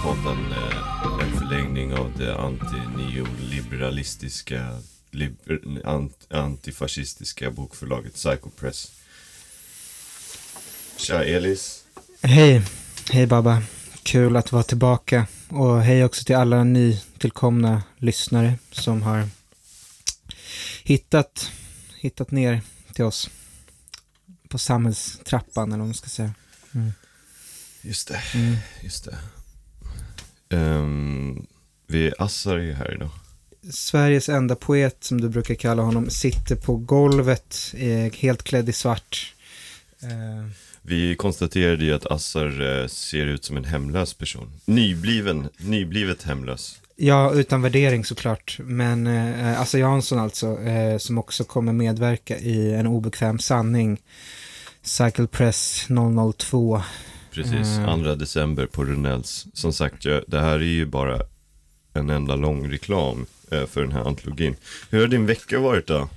CP-podden, eh, en förlängning av det anti-neoliberalistiska, liber, ant, antifascistiska bokförlaget Psycho Press. Tja Elis. Hej, hej Baba. Kul att vara tillbaka. Och hej också till alla nytillkomna lyssnare som har hittat, hittat ner till oss på samhällstrappan eller vad man ska säga. Mm. Just det, Mm. just det. Ehm, vi assar ju här idag. Sveriges enda poet, som du brukar kalla honom, sitter på golvet, eh, helt klädd i svart. Eh, Vi konstaterade ju att Assar eh, ser ut som en hemlös person. Nybliven, nyblivet hemlös. ja, utan värdering såklart. Men eh, Assa Jansson alltså, eh, som också kommer medverka i En obekväm sanning. Cycle Press 002. Precis, Mm. 2 december på Runells. Som sagt, jag, det här är ju bara en enda lång reklam eh, för den här antologin. Hur har din vecka varit då?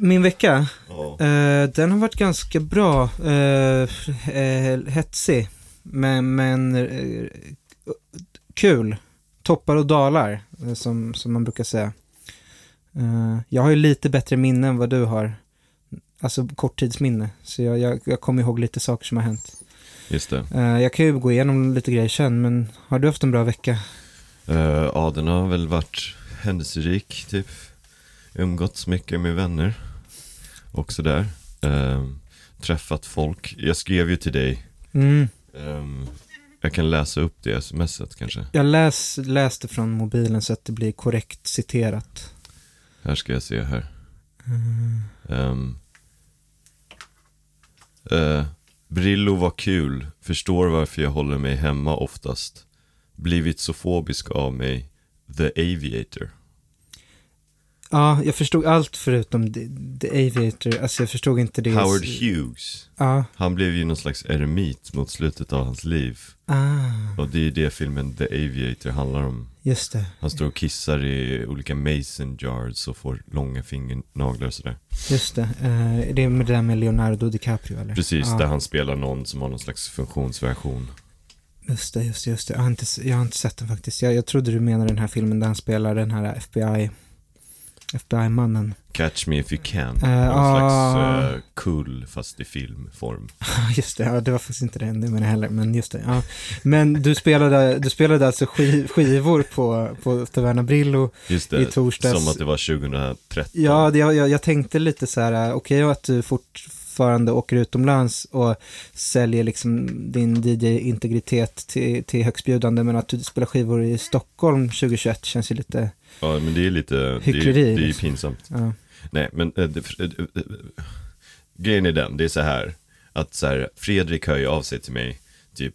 Min vecka, Ja. eh, den har varit ganska bra. Eh, eh, hetsig, men, men eh, kul. Toppar och dalar, eh, som, som man brukar säga. Jag har ju lite bättre minne än vad du har. Alltså korttidsminne. Så jag, jag, jag kommer ihåg lite saker som har hänt. Just det. Eh, jag kan ju gå igenom lite grejer sen, men har du haft en bra vecka? Eh, ja, den har väl varit händelserik, typ. Umgåtts mycket med vänner. Och sådär. Eh, träffat folk. Jag skrev ju till dig. Mm. Ehm, jag kan läsa upp det smset kanske. Jag läs, läste från mobilen så att det blir korrekt citerat. Här ska jag se här. Mm. Um, eh, Brillo var kul, förstår varför jag håller mig hemma oftast. Blivit så fobisk av mig. The Aviator. Ja, jag förstod allt förutom The, The Aviator. Alltså jag förstod inte det. Howard Hughes. Ja. Han blev ju någon slags eremit mot slutet av hans liv. Ah, Och det är det filmen The Aviator handlar om. just det. Han står och kissar i olika mason jars och får långa fingernaglar och sådär. Just det. Eh, det är med det där med Leonardo DiCaprio eller? Precis, ja, där han spelar någon som har någon slags funktionsversion. Just det, just det, just det. Jag har inte, jag har inte sett den faktiskt. Jag, jag trodde du menade den här filmen där han spelar den här FBI, FBI-mannen. Catch Me If You Can. Eh, Någon ah. slags uh, kull fast i filmform. just det, ja, det var faktiskt inte det, jag heller, men just det. Ja. Men du spelade, du spelade alltså skiv, skivor på, på Taverna Brillo Just i det, torsdags. som att det var 2013. Ja, det, jag, jag, tänkte lite så här, okej att du fortfarande åker utomlands och säljer liksom din DJ-integritet till, till högstbjudande, men att du spelar skivor i Stockholm 2021 känns ju lite, Ja, men det är lite, det är, Hyckleri, det är ju liksom. pinsamt. ja. Nej, men äh, det, äh, äh, grejen är den, det är så här, att så här, Fredrik hör ju av sig till mig, typ,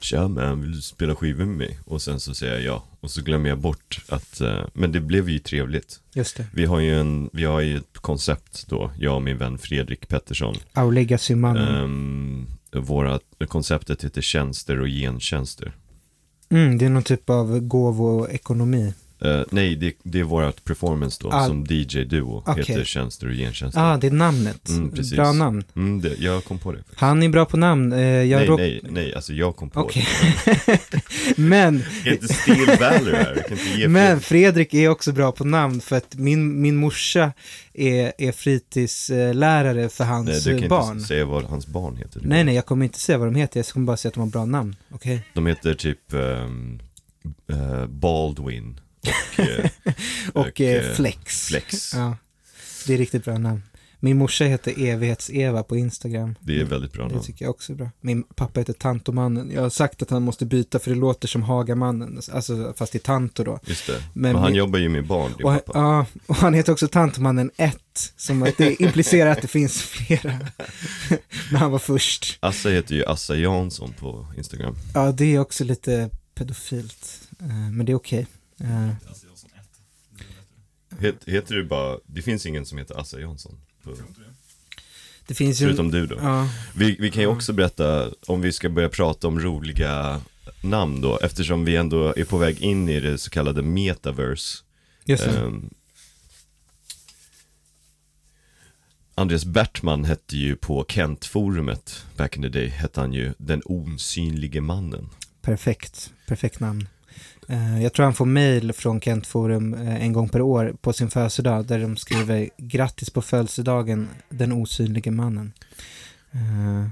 Tja man, vill du spela skivor med mig? Och sen så säger jag ja, och så glömmer jag bort att, äh, men det blev ju trevligt. just det. Vi har ju en, vi har ju ett koncept då, jag och min vän Fredrik Pettersson. Our Legacy-mannen. Um, våra, konceptet heter tjänster och gentjänster. Mm, det är någon typ av gåvoekonomi. Eh, nej, det, det är vårt performance då, Ah. som DJ-duo, Okej. heter tjänster och gentjänster. Ja, ah, det är namnet. Mm, precis. Bra namn. Mm, det, jag kom på det. faktiskt. Han är bra på namn. Jag nej, nej, nej, alltså jag kom på Okej. det. Men, Jag kan inte steal valor här, jag kan inte ge men. Fredrik är också bra på namn för att min, min morsa är, är fritidslärare för hans Nej, du kan barn. inte säga vad hans barn heter. Nej, nej, jag kommer inte säga vad de heter. Jag kommer bara säga att de har bra namn. Okej? De heter typ ehm, eh, Baldwin och, eh, Och, eh, eh, Flex. Flex. Ja, det är riktigt bra namn. Min morsa heter Evighets-Eva på Instagram. Det är väldigt bra Det namn. tycker jag också är bra. Min pappa heter Tantomannen. Jag har sagt att han måste byta för det låter som Hagamannen. Alltså, fast i Tanto då. Just det. Men Men, han min- jobbar ju med barn, din Och, pappa. ja, och han heter också Tantomannen 1, som att det implicerar att det finns flera. Men han var först. Assa heter ju Assa Jansson på Instagram. Ja, det är också lite pedofilt. Men det är okej. Eh, Het, heter du bara, det finns ingen som heter Assa Jansson? På, Det finns ju... förutom du då. Ja, Vi, vi kan ju också berätta, om vi ska börja prata om roliga namn då, eftersom vi ändå är på väg in i det så kallade metaverse. just det. Ehm, Andreas Bertman hette ju på Kent-forumet back in the day, hette han ju Den osynlige mannen. Perfekt, perfekt namn. Eh, jag tror han får mail från Kent Forum eh, en gång per år på sin födelsedag där de skriver grattis på födelsedagen den osynlige mannen. Eh,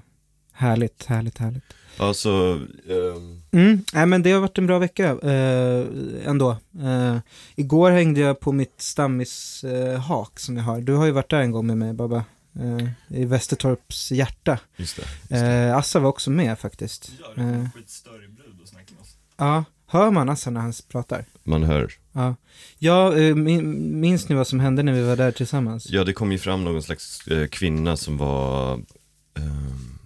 härligt, härligt, härligt. Alltså, ehm, Mm, nej, men det har varit en bra vecka eh, ändå. Eh, igår hängde jag på mitt stammishak som jag har. Du har ju varit där en gång med mig Babba. Eh, I Västertorps hjärta. just det. Just det. Assa var också med faktiskt. Ja, det var skitstörig brud och snackade med oss. Ja, hör man Assa när han pratar? Man hör. Ja, ja eh, min, minns ni vad som hände när vi var där tillsammans? Ja, det kom ju fram någon slags eh, kvinna som var ehm,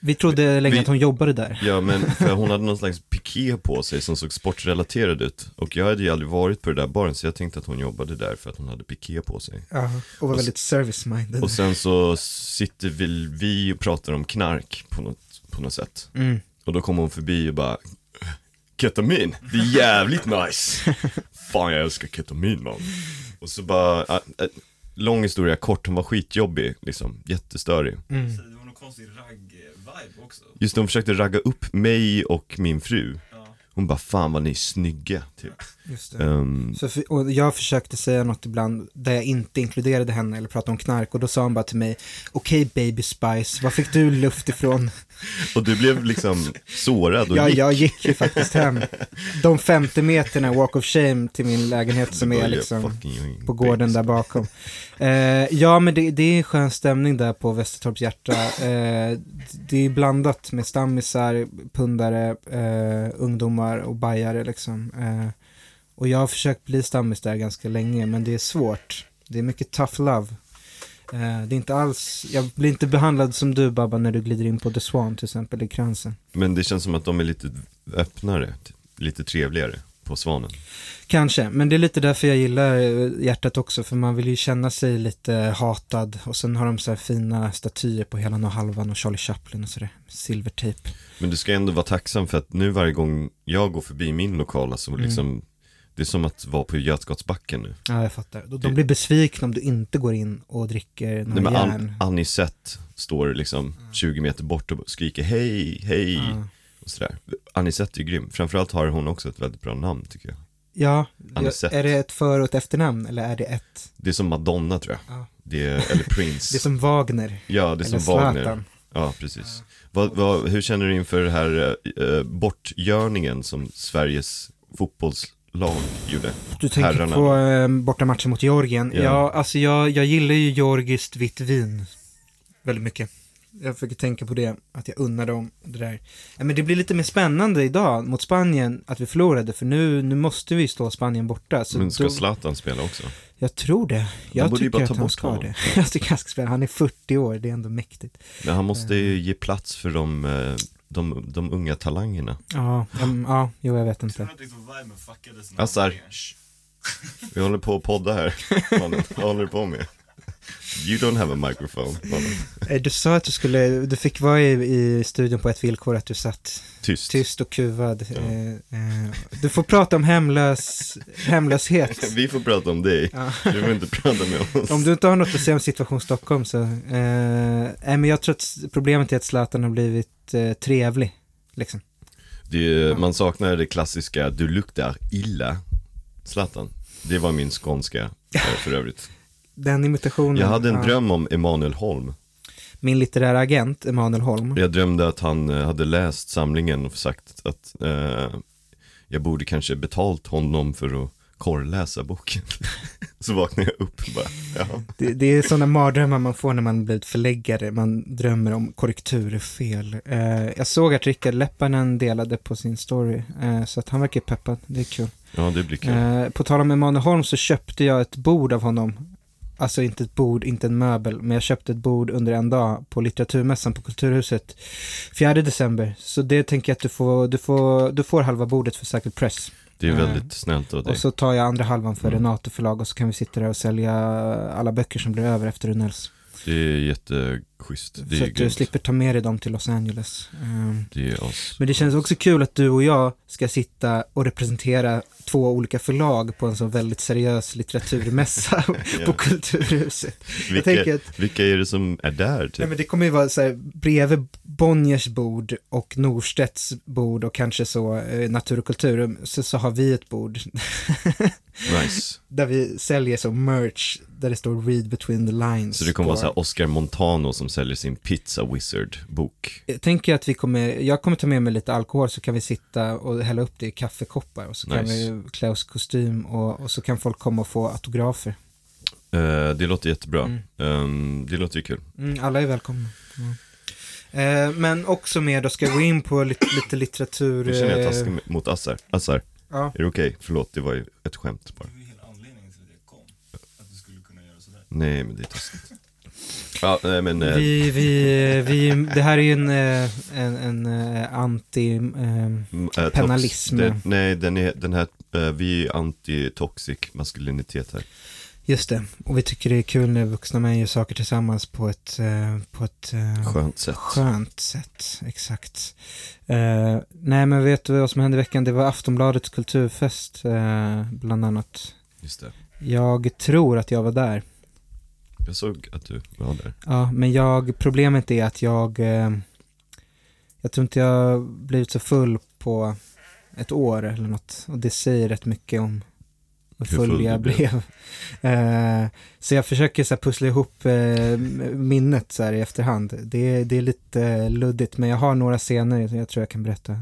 Vi trodde länge Vi- att hon jobbade där. Ja men för hon hade någon slags piké på sig som såg sportrelaterad ut Och jag hade ju aldrig varit på det där baren så jag tänkte att hon jobbade där för att hon hade piké på sig Ja, och var Och väldigt service-minded. Och sen så sitter vi och pratar om knark på något, på något sätt Mm. Och då kom hon förbi och bara Ketamin, det är jävligt nice Fan jag älskar ketamin man Och så bara, äh, äh, lång historia kort, hon var skitjobbig liksom, jättestörig Mm. Så det var någon konstig ragg-vibe också. Just det, hon försökte ragga upp mig och min fru Ja. Hon bara, fan vad ni är snygga, typ Just. Ehm, Så för, och jag försökte säga något ibland där jag inte inkluderade henne eller pratade om knark och då sa hon bara till mig Okej baby spice, var fick du luft ifrån? Och du blev liksom sårad och Ja, gick jag gick ju faktiskt hem. De 50 meterna walk of shame till min lägenhet som är liksom på gården där bakom. Eh, ja, men det, det är en skön stämning där på Västertorps hjärta. Eh, det är blandat med stammisar, pundare, eh, ungdomar och bajare liksom. Och jag har försökt bli stammis där ganska länge, men det är svårt. Det är mycket tough love. Eh, det är inte alls, jag blir inte behandlad som du Babba när du glider in på The Swan till exempel i kransen. Men det känns som att de är lite öppnare, lite trevligare på Svanen Kanske, men det är lite därför jag gillar eh, hjärtat också, för man vill ju känna sig lite hatad. Och sen har de så här fina statyer på hela och halvan och Charlie Chaplin och sådär, silvertejp. Men du ska ändå vara tacksam för att nu varje gång jag går förbi min lokal, alltså Mm. liksom Det är som att vara på Götgatsbacken nu Ja, jag fattar. De, de blir besvikna om du inte går in och dricker Nej, några men järn. An- Anisette står liksom 20 meter bort och skriker hej, hej Ja. och sådär Anisette är grym, framförallt har hon också ett väldigt bra namn tycker jag Ja, Anisette. är det ett för och ett efternamn eller är det ett? Det är som Madonna tror jag, Ja. det är, eller Prince Det är som Wagner. Ja, det är eller som Wagner Zlatan. Ja, precis. Vad, vad, hur känner du inför det här eh, bortgörningen som Sveriges fotbollslag gjorde? Du tänker Herrarna. på eh, bortamatchen mot Georgien. Ja. Ja, alltså jag, jag gillar ju georgiskt vitt vin väldigt mycket. Jag försöker tänka på det, att jag unnar dem det där. Ja, men det blir lite mer spännande idag mot Spanien att vi förlorade, för nu, nu måste vi slå Spanien borta. Men ska då, Zlatan spela också? jag tror det. Jag ju tycker att han ska honom. det. Jag tycker han ska spela. Han är 40 år, det är ändå mäktigt. Men han måste ju ge plats för de, eh, de, de unga talangerna. Ja, um, ja, jo jag vet inte. Assar. Vi håller på att podda här, mannen. Vad håller du på med? You don't have a microphone. Eh, Du sa att du skulle, du fick vara i, i studion på ett villkor, att du satt Tyst. tyst och kuvad. Ja. Eh, eh, du får prata om hemlös, hemlöshet. Vi får prata om dig. Ja. Du får inte prata med oss. Om du inte har något att säga om situation Stockholm så, eh, men jag tror att problemet är att Zlatan har blivit eh, trevlig, liksom. Det är, man saknar det klassiska, du luktar illa, Zlatan. Det var min skånska för övrigt. Den imitationen. Jag hade en ja. dröm om Emanuel Holm. Min litterära agent, Emanuel Holm. Jag drömde att han eh, hade läst samlingen och sagt att eh, jag borde kanske betalt honom för att korrläsa boken. Så vaknade jag upp och bara, ja. Det, det är sådana mardrömmar man får när man blivit förläggare. Man drömmer om korrekturfel. Eh, jag såg att Rickard Leppanen delade på sin story. Eh, så att han verkar peppad. Det är kul. ja det blir kul. Eh, på tal om Emanuel Holm så köpte jag ett bord av honom. Alltså inte ett bord, inte en möbel, men jag köpte ett bord under en dag på litteraturmässan på Kulturhuset 4 december. Så det tänker jag att du får, du får, du får halva bordet för Cycle Press. Det är eh, väldigt snällt av dig. Och så tar jag andra halvan för Mm. Renato förlag och så kan vi sitta där och sälja alla böcker som blir över efter Runells. Det är jättegott schysst. Det så att du slipper ta med dig dem till Los Angeles. Ehm, Det. Men det känns också kul att du och jag ska sitta och representera två olika förlag på en så väldigt seriös litteraturmässa på. Kulturhuset. Vilka, att vilka är det som är där nej, typ? men det kommer ju vara så här, bredvid Bonniers bord och Norstedts bord och kanske så eh, Natur och kultur, så, så har vi ett bord Nice. där vi säljer så merch där det står read between the lines. Så det kommer på- vara så här Oscar Montano som säljer sin Pizza Wizard-bok. Jag tänker att vi kommer, jag kommer ta med mig lite alkohol så kan vi sitta och hälla upp det i kaffekoppar och så kan Nice. vi klä oss kostym och, och så kan folk komma och få autografer. Eh, det låter jättebra. Mm. Ehm, det låter ju kul. Mm, alla är välkomna. Ja. Eh, men också mer, då ska jag gå in på lite, lite litteratur. Nu känner jag eh, taskig mot Assar. Assar, Ja. är det okej? Förlåt, det var ju ett skämt bara. Det var ju hela anledningen till att jag kom. Att du skulle kunna göra sådär. Nej, men det är taskigt. Ja, nej men... eh, Vi, vi, vi, det här är ju en, eh, en, en eh, anti... Eh, m- eh, tox- penalism. Det, nej, den, är, den här, eh, vi är anti-toxic maskulinitet här. just det, och vi tycker det är kul när vuxna män gör saker tillsammans på ett, eh, på ett eh, Skönt sätt. Skönt sätt, exakt. Eh, nej men vet du vad som hände i veckan? Det var Aftonbladets kulturfest eh, bland annat. Just det. Jag tror att jag var där. Jag såg att du var där. Ja, men jag, problemet är att jag, eh, jag tror inte jag blivit så full på ett år eller något. Och det säger rätt mycket om hur full, jag blev. blev. Eh, så jag försöker så pussla ihop eh, minnet så här, i efterhand. Det, det är lite luddigt, men jag har några scener som jag tror jag kan berätta.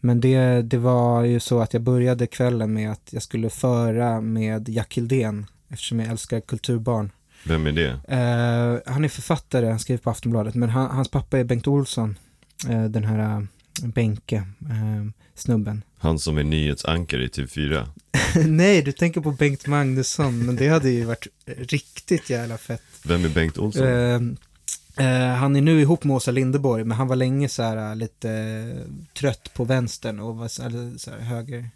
Men det, det var ju så att jag började kvällen med att jag skulle föra med Jack Hildén, eftersom jag älskar kulturbarn. Vem är det? Eh, han är författare, han skriver på Aftonbladet, men han, hans pappa är Bengt Olsson, eh, den här uh, Benke, eh, snubben. Han som är nyhetsankare i TV4. Nej, du tänker på Bengt Magnusson, men det hade ju varit riktigt jävla fett. Vem är Bengt Olsson? Eh, eh, han är nu ihop med Åsa Linderborg, men han var länge så här eh, lite eh, trött på vänstern och var så här, så här höger,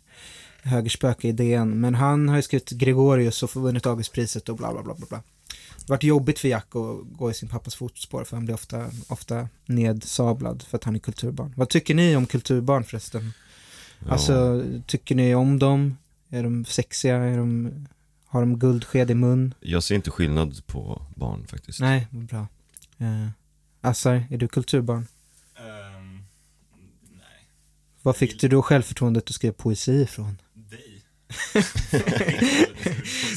högerspöke i DN. Men han har ju skrivit Gregorius och vunnit Augustpriset och bla bla bla bla. bla. Det varit jobbigt för Jack att gå i sin pappas fotspår för han blir ofta, ofta nedsablad för att han är kulturbarn. Vad tycker ni om kulturbarn förresten? Ja. Alltså, tycker ni om dem? Är de sexiga? Är de, har de guldsked i mun? Jag ser inte skillnad på barn faktiskt. Nej, vad bra. Uh, Assar, är du kulturbarn? Ehm, nej. Var fick du då självförtroendet att skriva poesi ifrån?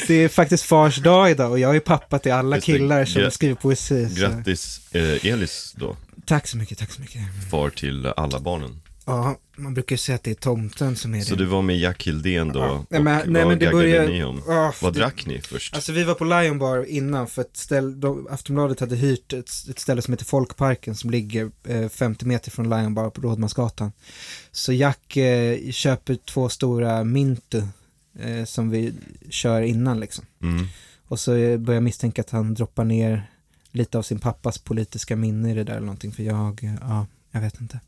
Det är faktiskt fars dag idag och jag är pappa till alla Just killar som skriver poesi. Så. Grattis eh, Elis då, Tack så mycket, tack så mycket. far till alla barnen. Ja, man brukar ju säga att det är tomten som är det. Så du var med Jack Hildén då, Ja. Nej, men- nej, men det börjar- ni om? Ah, Vad det- drack ni först? Alltså vi var på Lion Bar innan för ett ställe, de, Aftonbladet hade hyrt ett, ett ställe som heter Folkparken som ligger eh, 50 meter från Lion Bar på Rådmansgatan. Så Jack eh, köper två stora Mintu eh, som vi kör innan liksom. Mm. Och så eh, börjar jag misstänka att han droppar ner lite av sin pappas politiska minne i det där eller någonting för jag, eh, ja, jag vet inte.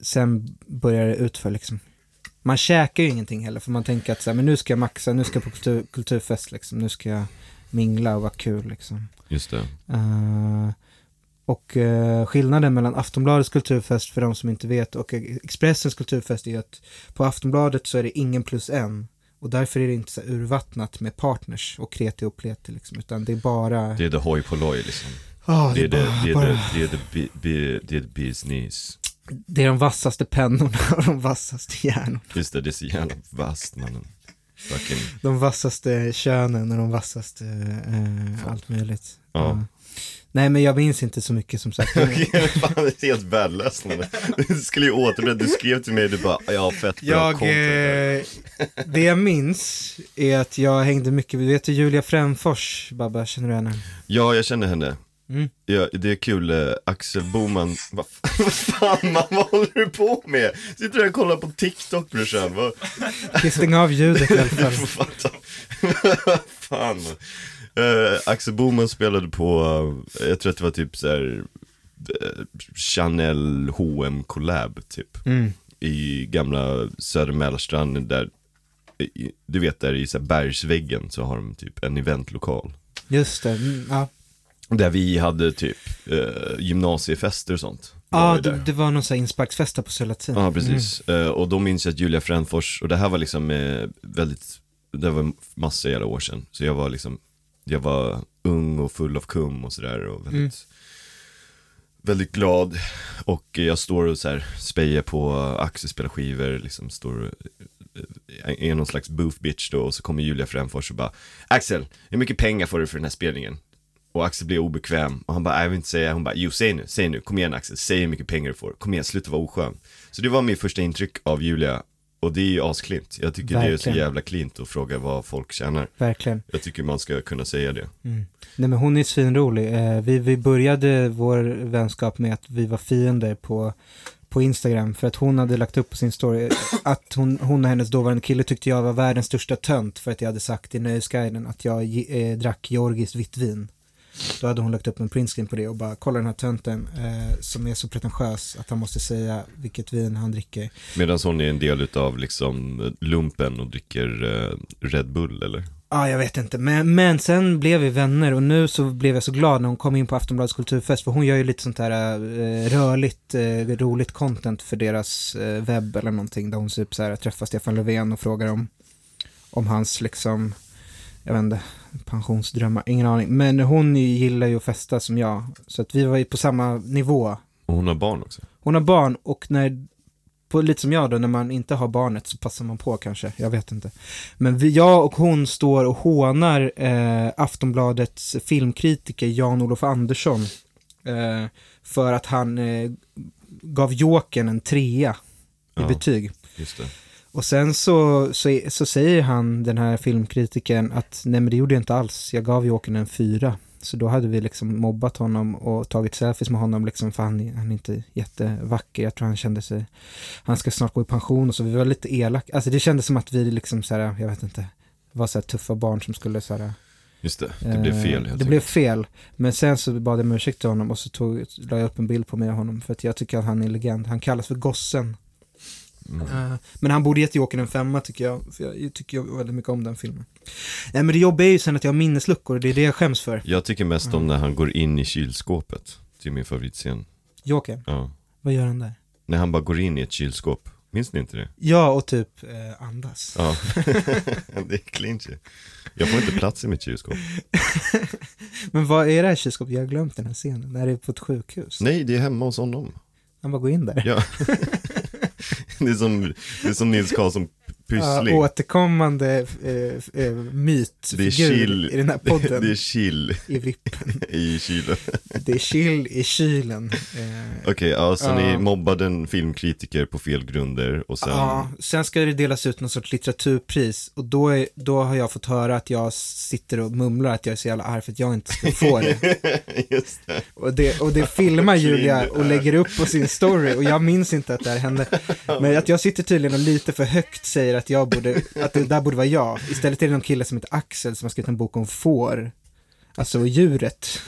Sen börjar det utför liksom. Man käkar ju ingenting heller för man tänker att så här, men nu ska jag maxa, nu ska jag på kultur, kulturfest liksom, nu ska jag mingla och vara kul liksom. Just det. Eh, och eh, skillnaden mellan Aftonbladets kulturfest för de som inte vet och Expressens kulturfest är att på Aftonbladet så är det ingen plus en och därför är det inte så urvattnat med partners och kreti och pleti liksom, utan det är bara... Det är hoj polloj liksom. Ah, Det är det, bara- det är bara- det, det är det, bi- bi- det är det business. det är de vassaste pennorna och de vassaste hjärnorna. Just det, det är så jävla vasst mannen. Fucking, De vassaste könen och de vassaste eh, allt möjligt. Ja. Nej men jag minns inte så mycket som sagt. Fan, det är helt värdelöst. Du skulle ju återberätta, du skrev till mig, du bara, ja fett bra Jag, eh, det jag minns är att jag hängde mycket, du vet Julia Fränfors, Babba, känner du henne? Ja, jag känner henne. Mm. Ja, det är kul, eh, Axel Boman, vad fan man, vad håller du på med? Sitter du och kollar på TikTok brorsan? Vad- jag stänga av ljudet i alla Du fall? får fatta. fan. Eh, Axel Boman spelade på, eh, jag tror att det var typ så här eh, Chanel H&M collab typ. Mm. I gamla Söder Mälarstrand där, i- du vet där i så här bergsväggen så har de typ en eventlokal. Just det, mm, ja. Där vi hade typ gymnasiefester och sånt. Ja, det, det var någon sån här insparksfesta på Södra Latin. Ja, precis. Eh, och då minns jag att Julia Frändfors, och det här var liksom väldigt, det var massa jävla år sedan. Så jag var liksom, jag var ung och full av kum och sådär och väldigt, Mm. väldigt glad. Och jag står och så här spejar på Axel spelar skivor, liksom står eh, är någon slags booth bitch då och så kommer Julia Frändfors och bara Axel, hur mycket pengar får du för den här spelningen? Och Axel blir obekväm och han bara, "Nej, jag vill inte säga, hon bara, jo säg nu, säg nu, kom igen Axel, säg hur mycket pengar du får, kom igen, sluta vara oskön. Så det var min första intryck av Julia, och det är ju asklint. Jag tycker det är så Verkligen. jävla klint att fråga vad folk tjänar. Verkligen. Jag tycker man ska kunna säga det. Mm. Nej men hon är svinrolig. Eh, vi, vi började vår vänskap med att vi var fiender på, på Instagram för att hon hade lagt upp på sin story att hon, hon och hennes dåvarande kille tyckte jag var världens största tönt för att jag hade sagt i Nöjesguiden att jag eh, drack georgiskt vitt vin. Då hade hon lagt upp en printscreen på det och bara kolla den här tönten eh, som är så pretentiös att han måste säga vilket vin han dricker. Medan hon är en del utav liksom lumpen och dricker eh, Red Bull eller? Ja, jag vet inte. Men, men sen blev vi vänner och nu så blev jag så glad när hon kom in på Aftonbladets kulturfest för hon gör ju lite sånt här eh, rörligt, eh, roligt content för deras eh, webb eller någonting där hon typ så här träffar Stefan Löfven och frågar om, om hans liksom, jag vet inte, pensionsdrömmar, ingen aning. Men hon gillar ju att festa som jag, så att vi var ju på samma nivå. Och hon har barn också. Hon har barn och när, på, lite som jag då, när man inte har barnet så passar man på kanske, jag vet inte. Men vi, jag och hon står och hånar eh, Aftonbladets filmkritiker Jan-Olof Andersson eh, för att han eh, gav Jokern en trea i Ja. betyg. Just det. Och sen så, så, så säger han, den här filmkritiken, att nej men det gjorde jag inte alls, jag gav Jokern en fyra. Så då hade vi liksom mobbat honom och tagit selfies med honom liksom för han, han är inte jättevacker. Jag tror han kände sig, han ska snart gå i pension och så vi var lite elaka. Alltså det kändes som att vi liksom så här, jag vet inte, var så här tuffa barn som skulle så här, Just det, det blev eh, fel helt Det enkelt. blev fel. Men sen så bad jag om ursäkt till honom och så tog, la jag upp en bild på mig och honom för att jag tycker att han är legend. Han kallas för gossen. Mm. Eh, Men han borde gett Jokern en femma tycker jag, för jag tycker jag väldigt mycket om den filmen. Nej men det jobbiga är ju sen att jag har minnesluckor och det är det jag skäms för. Jag tycker mest Mm. om när han går in i kylskåpet. Det är min favoritscen. Jokern, Ja. vad gör han där? När han bara går in i ett kylskåp. Minns ni inte det? Ja, och typ eh, andas. Ja. det är clinch ju. Jag får inte plats i mitt kylskåp. Men vad är det här kylskåpet? Jag har glömt den här scenen. När det är på ett sjukhus. Nej, det är hemma hos honom. Han bara går in där. Ja. det, är som, det är som Nils Karlsson Pyssling. Ja, återkommande eh, eh, mytfigur i den här podden. Det är chill I vippen. i kylen. Det är chill i kylen. Eh, Okej, ja, så ni mobbade en filmkritiker på fel grunder och sen... Ja, sen ska det delas ut någon sorts litteraturpris och då, är, då har jag fått höra att jag sitter och mumlar att jag är så jävla arg för att jag inte ska få det. Just det. Och det, och det filmar Julia och lägger upp på sin story och jag minns inte att det här hände. Men att jag sitter tydligen och lite för högt säger att jag borde, att det där borde vara jag. Istället är det någon kille som heter Axel som har skrivit en bok om får. Alltså djuret.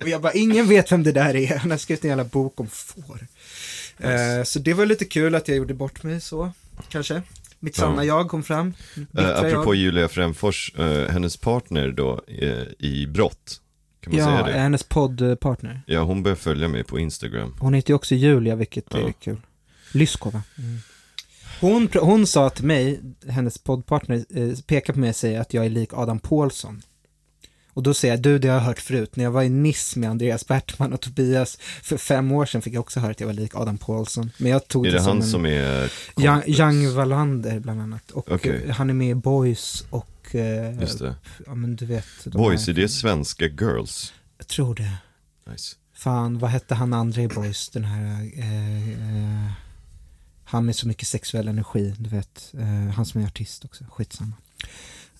Och jag bara, ingen vet vem det där är. Han har skrivit en jävla bok om får. Eh, så det var lite kul att jag gjorde bort mig så, kanske. Mitt sanna jag kom fram. Uh, apropå jag. Julia Frändfors, eh, hennes partner då eh, i brott, kan man Ja, säga det? hennes poddpartner. Ja, hon börjar följa mig på Instagram. Hon heter ju också Julia, vilket är Ja. kul. Lyskova. Mm. Hon, hon sa till mig, hennes poddpartner, eh, pekar på mig och säger att jag är lik Adam Pålsson. Och då säger jag, du det har jag hört förut. När jag var i Nice med Andreas Bertman och Tobias för fem år sedan fick jag också höra att jag var lik Adam Pålsson. Men jag tog Är det, det han en... som är kompis? Young Wallander bland annat. Och Okej. eh, han är med i Boys och, eh, Just det. ja men du vet. Boys, här- är det svenska girls? Jag tror det. Nice. Fan, vad hette han andra i Boys? Den här, eh, eh, han med så mycket sexuell energi, du vet. Eh, han som är artist också, skitsamma.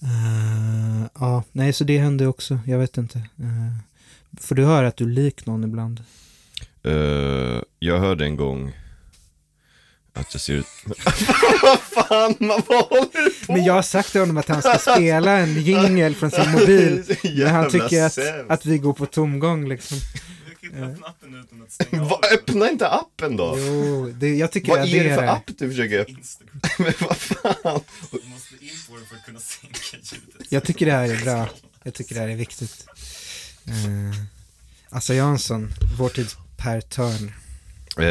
Eh, ja, nej, så det hände också, jag vet inte. Uh, får du höra att du är lik någon ibland? Eh, jag hörde en gång att jag ser ut... Vad fan, man vad håller du på Men jag har sagt till honom att han ska spela en jingel från sin mobil. Men han tycker att, att vi går på tomgång liksom. Inte öppna appen utan att stänga av den. öppna inte appen då! Jo, det, jag tycker Vad att är det för är app du försöker öppna? Instagram. Men vad fan? Du måste in på den för att kunna sänka ljudet. Jag tycker det här är bra. Jag tycker det här är viktigt. Eh, Assa Jansson, vår tids Per Törn. Eh,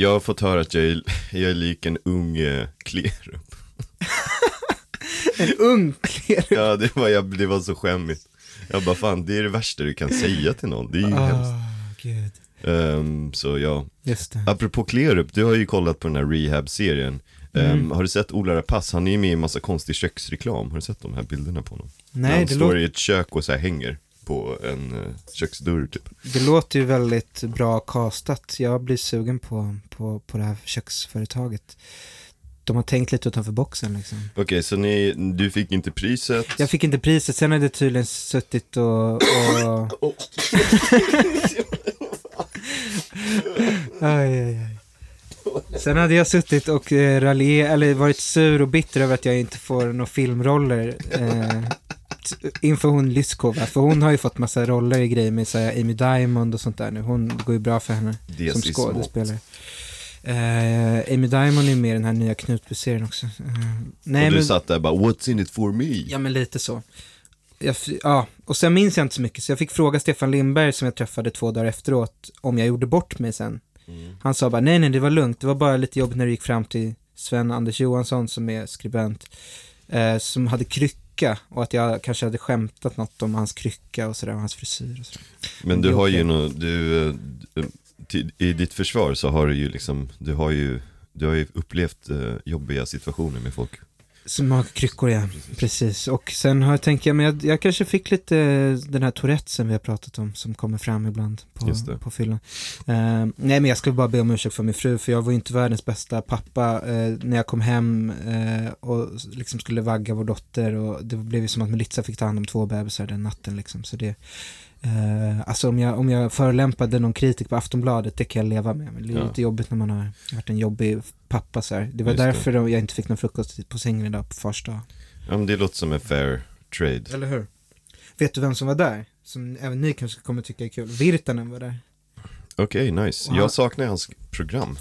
jag har fått höra att jag är, jag är lik en ung eh, Klerup. En ung Klerup. Ja, det var, jag, det var så skämmigt. Jag bara, fan, det är det värsta du kan säga till någon. Det är ju hemskt. Gud. Ehm, så ja, Just det. apropå Klerup, du har ju kollat på den här rehab-serien. Ehm, Mm. har du sett Ola Rapace? Han är ju med i en massa konstig köksreklam. Har du sett de här bilderna på honom? När Nej, han det, står i ett kök och så här hänger på en uh, köksdörr typ. det låter ju väldigt bra castat. Jag blir sugen på, på, på det här köksföretaget. De har tänkt lite utanför boxen liksom. Okej, så ni, du fick inte priset? Jag fick inte priset, sen hade jag tydligen suttit och... och... aj, aj, aj. Sen hade jag suttit och eh, raljer, eller varit sur och bitter över att jag inte får några filmroller eh, inför hon Lyskova. För hon har ju fått massa roller i grejer med så här, Amy Diamond och sånt där nu. Hon går ju bra för henne Det som skådespelare. Eh, Amy Diamond är med i den här nya Knutby-serien också. Eh, nej, och du men... satt där bara, what's in it for me? Ja, men lite så. Jag, ja, och sen minns jag inte så mycket, så jag fick fråga Stefan Lindberg som jag träffade två dagar efteråt om jag gjorde bort mig sen. Mm. Han sa bara, nej, nej, det var lugnt, det var bara lite jobbigt när du gick fram till Sven-Anders Johansson som är skribent, eh, som hade krycka och att jag kanske hade skämtat något om hans krycka och sådär, och hans frisyr och sådär. Men du har ju okej. nå, du, eh, till, i ditt försvar så har du ju liksom, du har ju, du har ju upplevt eh, jobbiga situationer med folk. Som har kryckor, ja. Precis. Och sen har jag tänkt, ja, men jag, jag kanske fick lite eh, den här tourettesen vi har pratat om som kommer fram ibland på, på fyllan. Eh, nej, men jag skulle bara be om ursäkt för min fru, för jag var ju inte världens bästa pappa eh, när jag kom hem eh, och liksom skulle vagga vår dotter och det blev ju som att Melissa fick ta hand om två bebisar den natten liksom. Så det, eh, alltså om jag, om jag förolämpade någon kritik på Aftonbladet, det kan jag leva med. Men det är Ja. lite jobbigt när man har varit en jobbig pappa så här. Det var Just det. därför jag inte fick någon frukost på sängen idag på fars dag. Ja men det låter som en fair trade. Eller hur? Vet du vem som var där? Som även ni kanske kommer tycka är kul. Virtanen var där. Okej, nice. Och han- Jag saknar hans program.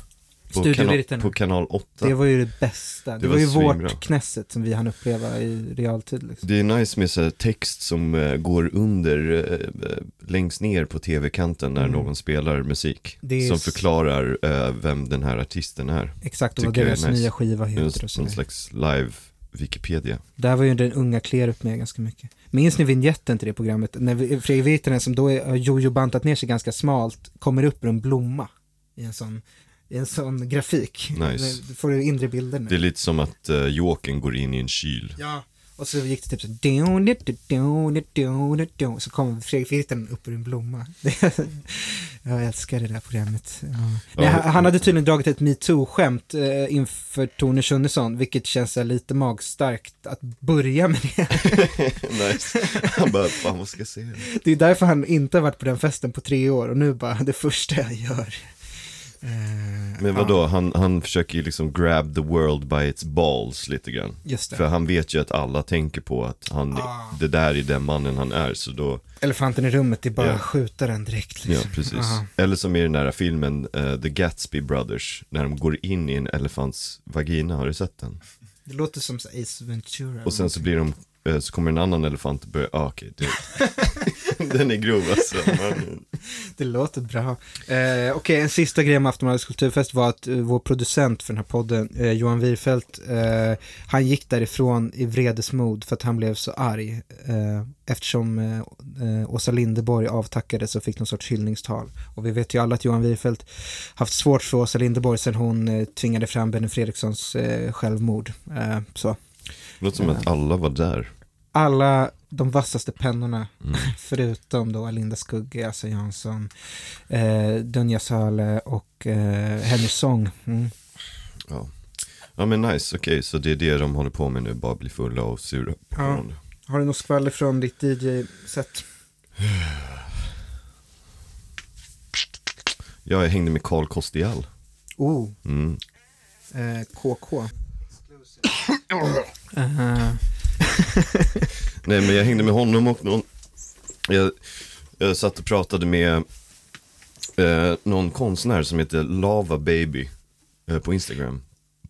På, Virtanen. på kanal 8. Det var ju det bästa. Det, Det var, var ju svinbra. vårt Knesset som vi hann uppleva i realtid. Liksom. Det är nice med så text som eh, går under, eh, längst ner på tv-kanten när Mm. någon spelar musik. Som förklarar eh, vem den här artisten är. Exakt, och vad deras nice. nya skiva heter någon slags live Wikipedia. Där var ju den unga Klerup med ganska mycket. Minns ni vignetten till det programmet? När Fredrik Virtanen som då har jojo-bantat ner sig ganska smalt kommer upp ur en blomma i en sån, en sån grafik. Nice. Du får du inre bilder nu. Det är lite som att uh, Jokern går in i en kyl. Ja, och så gick det typ så så kom Fredrik Virtanen upp ur en blomma. Jag älskar det där programmet. Ja. Nej, han, hade tydligen dragit ett metoo-skämt eh, inför Tone Schunnesson, vilket känns lite magstarkt att börja med det. nice. Han bara, fan vad ska jag säga? Det är därför han inte har varit på den festen på tre år och nu bara det första jag gör. Eh, Men vadå, han, han försöker ju liksom grab the world by its balls lite grann. Ja, just det. För han vet ju att alla tänker på att han, Ah. det där är den mannen han är, så då, Elefanten i rummet, det är bara Ja. att skjuta den direkt. ja Liksom. precis. Aha. Eller som i den där filmen eh, The Gatsby Brothers, när de går in i en elefants vagina, har du sett den? Det låter som Ace Ventura. Och sen så blir de, Eh, så kommer en annan elefant och börjar, ah, okej, det, den är grov alltså. Det låter bra. Eh, Okej, en sista grej med Aftonbladets kulturfest var att eh, vår producent för den här podden, eh, Johan Wirfelt, eh, han gick därifrån i vredesmod för att han blev så arg. Eh, eftersom eh, eh Åsa Linderborg avtackades och fick någon sorts hyllningstal. Och vi vet ju alla att Johan Wirfelt haft svårt för Åsa Linderborg sen hon eh, tvingade fram Benny Fredrikssons eh, självmord. Eh, så det låter som att alla var där. Alla de vassaste pennorna Mm. förutom då Linda Skugge, Assa Jansson, eh, Dunja Sale och eh, Henry Song. Mm. Ja. ja men nice, okej, så det är det de håller på med nu, bara bli fulla och sura på Ja. varandra. Har du något skvaller från ditt DJ-set? Jag hängde med Carl Kostial. Oh, Mm. eh, KK. Eh, Nej men jag hängde med honom och någon, jag, jag satt och pratade med eh, någon konstnär som heter Lava Baby eh, på Instagram.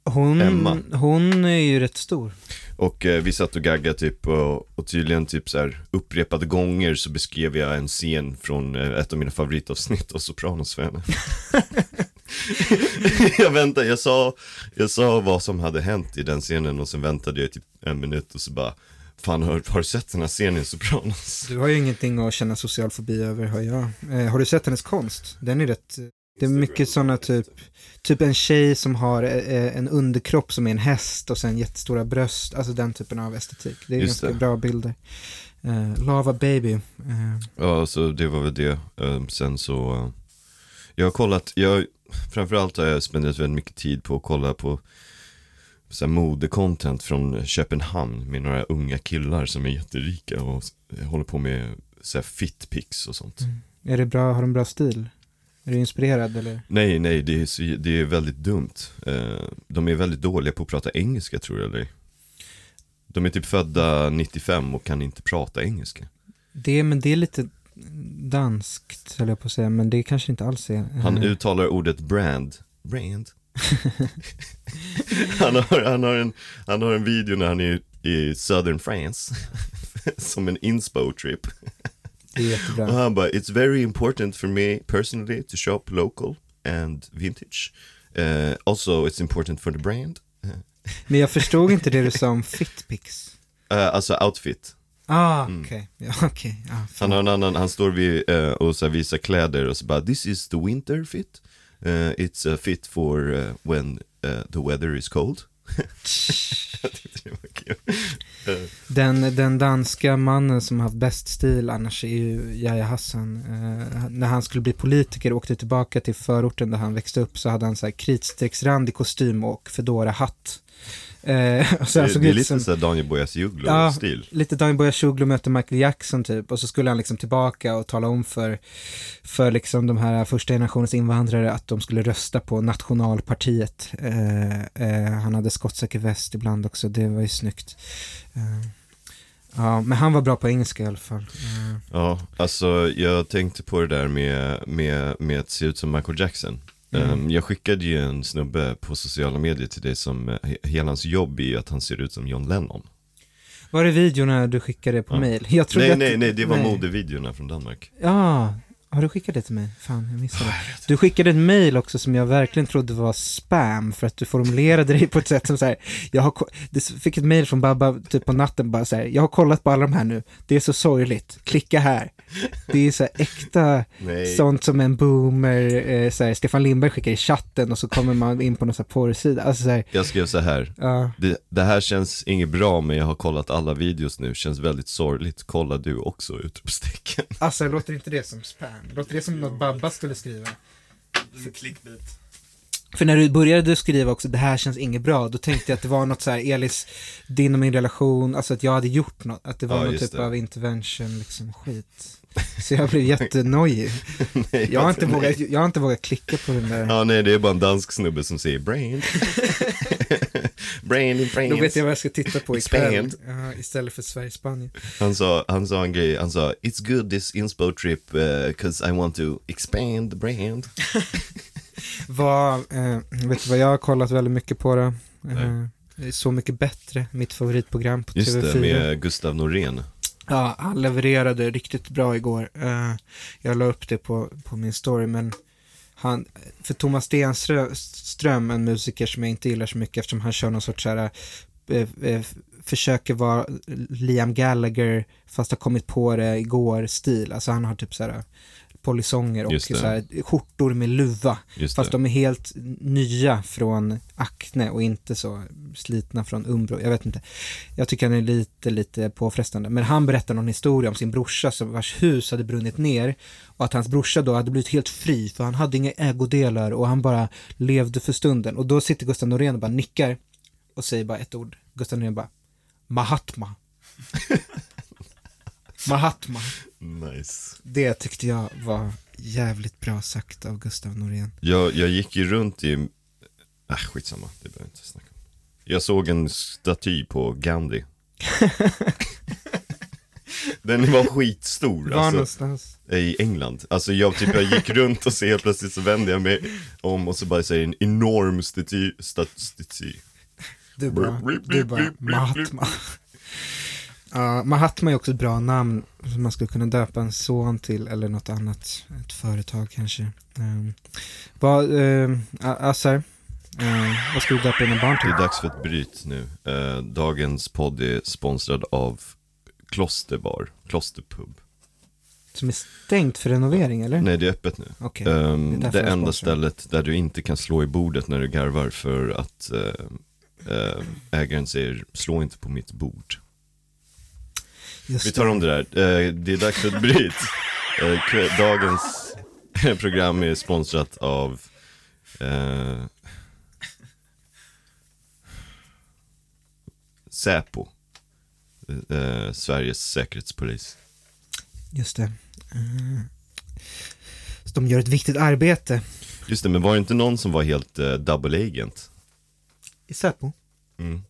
hon, Emma. hon är ju rätt stor. Och eh, vi satt och gaggade typ och, och tydligen typ så här upprepade gånger så beskrev jag en scen från eh, ett av mina favoritavsnitt av Sopranos för henne. jag väntade, jag sa, jag sa vad som hade hänt i den scenen och sen väntade jag typ en minut och så bara Fan har, har du sett den här scenen i Sopranos? Du har ju ingenting att känna social fobi över, hör jag. Eh, har du sett hennes konst? Den är rätt... Det är mycket sådana typ, typ en tjej som har eh, en underkropp som är en häst och sen jättestora bröst, alltså den typen av estetik. Det är Just ganska det. bra bilder. Eh, Lava Baby. Eh, Ja, så det var väl det. Ehm, Sen så, jag har kollat, jag, framförallt har jag spenderat väldigt mycket tid på att kolla på så modecontent från Köpenhamn med några unga killar som är jätterika och håller på med så här fitpics och sånt. är det bra, har de bra stil? Är du inspirerad eller? Nej, nej, det är, så, det är väldigt dumt. Eh, De är väldigt dåliga på att prata engelska tror jag eller? De är typ födda 95 och kan inte prata engelska. Det, men det är lite danskt, höll jag på att säga, men det kanske inte alls är. Han eh, uttalar ordet brand. Brand. han, har, han, har en, han har en video när han är i Southern France. Som en inspo-trip. Det är Och jättebra. han bara, it's very important for me personally to shop local and vintage. Uh, also it's important for the brand. Men jag förstod inte det du sa om fitpics. Uh, alltså outfit. Ah, Mm. okej. Ja, okej. Ah. Han har en annan, han står vid eh, och så visar kläder och så bara This is the winter fit Eh, It's a fit for eh, when eh, the weather is cold Den, den danska mannen som har haft bäst stil annars är ju Yahya Hassan. Eh, när han skulle bli politiker och åkte tillbaka till förorten där han växte upp så hade han så här kritstrecksrandig kostym och fedora hatt. Eh, och han det, såg det är lite som såhär Daniel Boyas Ja. Juglo-stil lite Daniel Boyashuglu möter Michael Jackson typ och så skulle han liksom tillbaka och tala om för, för liksom de här första generationens invandrare att de skulle rösta på nationalpartiet. Eh, eh, han hade skottsäker väst ibland också, det var ju snyggt. Eh, ja, men han var bra på engelska i alla fall. Eh, Ja, alltså jag tänkte på det där med, med, med att se ut som Michael Jackson Mm. Ehm, Jag skickade ju en snubbe på sociala medier till dig som, eh, he- hela hans jobb är ju att han ser ut som John Lennon var det videorna du skickade på Ja. mail? Jag trodde Nej, att- nej, nej, det var nej. modevideorna från Danmark Ja, har du skickat det till mig? Fan, jag missade det. Du skickade ett mail också som jag verkligen trodde var spam för att du formulerade dig på ett sätt som så här, jag har, du fick ett mail från Babba typ på natten bara så här, jag har kollat på alla de här nu, det är så sorgligt, klicka här. Det är så här äkta, Nej, sånt som en boomer, eh, så här, Stefan Lindberg skickar i chatten och så kommer man in på någon så här porrsida, alltså så här, jag skrev så här ja. det, det här känns inget bra men jag har kollat alla videos nu, känns väldigt sorgligt. Kolla du också! Utropstecken. Alltså låter inte det som spam? Låter det som något Babba skulle skriva? Clickbait. För när du började skriva också, det här känns inget bra, då tänkte jag att det var något så här, Elis, din och min relation, alltså att jag hade gjort något, att det var Ja, någon typ det. av intervention, liksom skit. Så jag blev jättenojig. Nej, Jag har, inte nej. vågat, jag har inte vågat klicka på den där. Ja nej det är bara en dansk snubbe som säger brand. brand in Då vet France. jag vad jag ska titta på ikväll. Ja, istället för Sverige-Spanien. Han sa, han sa en grej, han sa It's good this inspo trip uh, cause I want to expand the brand. Vad, eh, vet du vad jag har kollat väldigt mycket på då? Är Så mycket bättre, mitt favoritprogram på Just TV4. det, med Gustav Norén. Ja, han levererade riktigt bra igår. Eh, jag la upp det på, på min story, men han, för Thomas Stenström, en musiker som jag inte gillar så mycket eftersom han kör någon sorts så här, eh, eh, försöker vara Liam Gallagher fast har kommit på det igår stil. Alltså han har typ så här polisonger och så här, skjortor med luva. Just Fast det. de är helt nya från Acne och inte så slitna från Umbro. Jag vet inte. Jag tycker han är lite, lite påfrestande. Men han berättar någon historia om sin brorsa som vars hus hade brunnit ner och att hans brorsa då hade blivit helt fri för han hade inga ägodelar och han bara levde för stunden. Och då sitter Gustav Norén och bara nickar och säger bara ett ord. Gustav Norén bara Mahatma. Mahatma. Nice. Det tyckte jag var jävligt bra sagt av Gustav Norén. Jag, jag gick ju runt i, äh, skitsamma, det behöver jag inte snacka om. Jag såg en staty på Gandhi. Den var skitstor Var alltså, någonstans? i England. Alltså jag, typ, jag gick runt och så helt plötsligt så vände jag mig om och så bara säger en enorm staty, stat, staty. Du bara, du bara Mahatma. Ja, Mahatma är också ett bra namn som man skulle kunna döpa en son till eller något annat, ett företag kanske. Um, vad, uh, Assar, uh, vad ska du döpa dina barn Det till? är dags för ett bryt nu. Eh, dagens podd är sponsrad av Klosterbar, Klosterpub. Som är stängt för renovering eller? Nej, det är öppet nu. Okej, Ehm, det är det enda stället där du inte kan slå i bordet när du garvar för att eh, eh, ägaren säger slå inte på mitt bord. Just Vi tar om det där. Eh, det är dags ett bryt. Eh, dagens program är sponsrat av eh, Säpo. Eh, Sveriges säkerhetspolis. Just det. Eh, så de gör ett viktigt arbete Just det, men var det inte någon som var helt eh, double agent? i Säpo. Mm.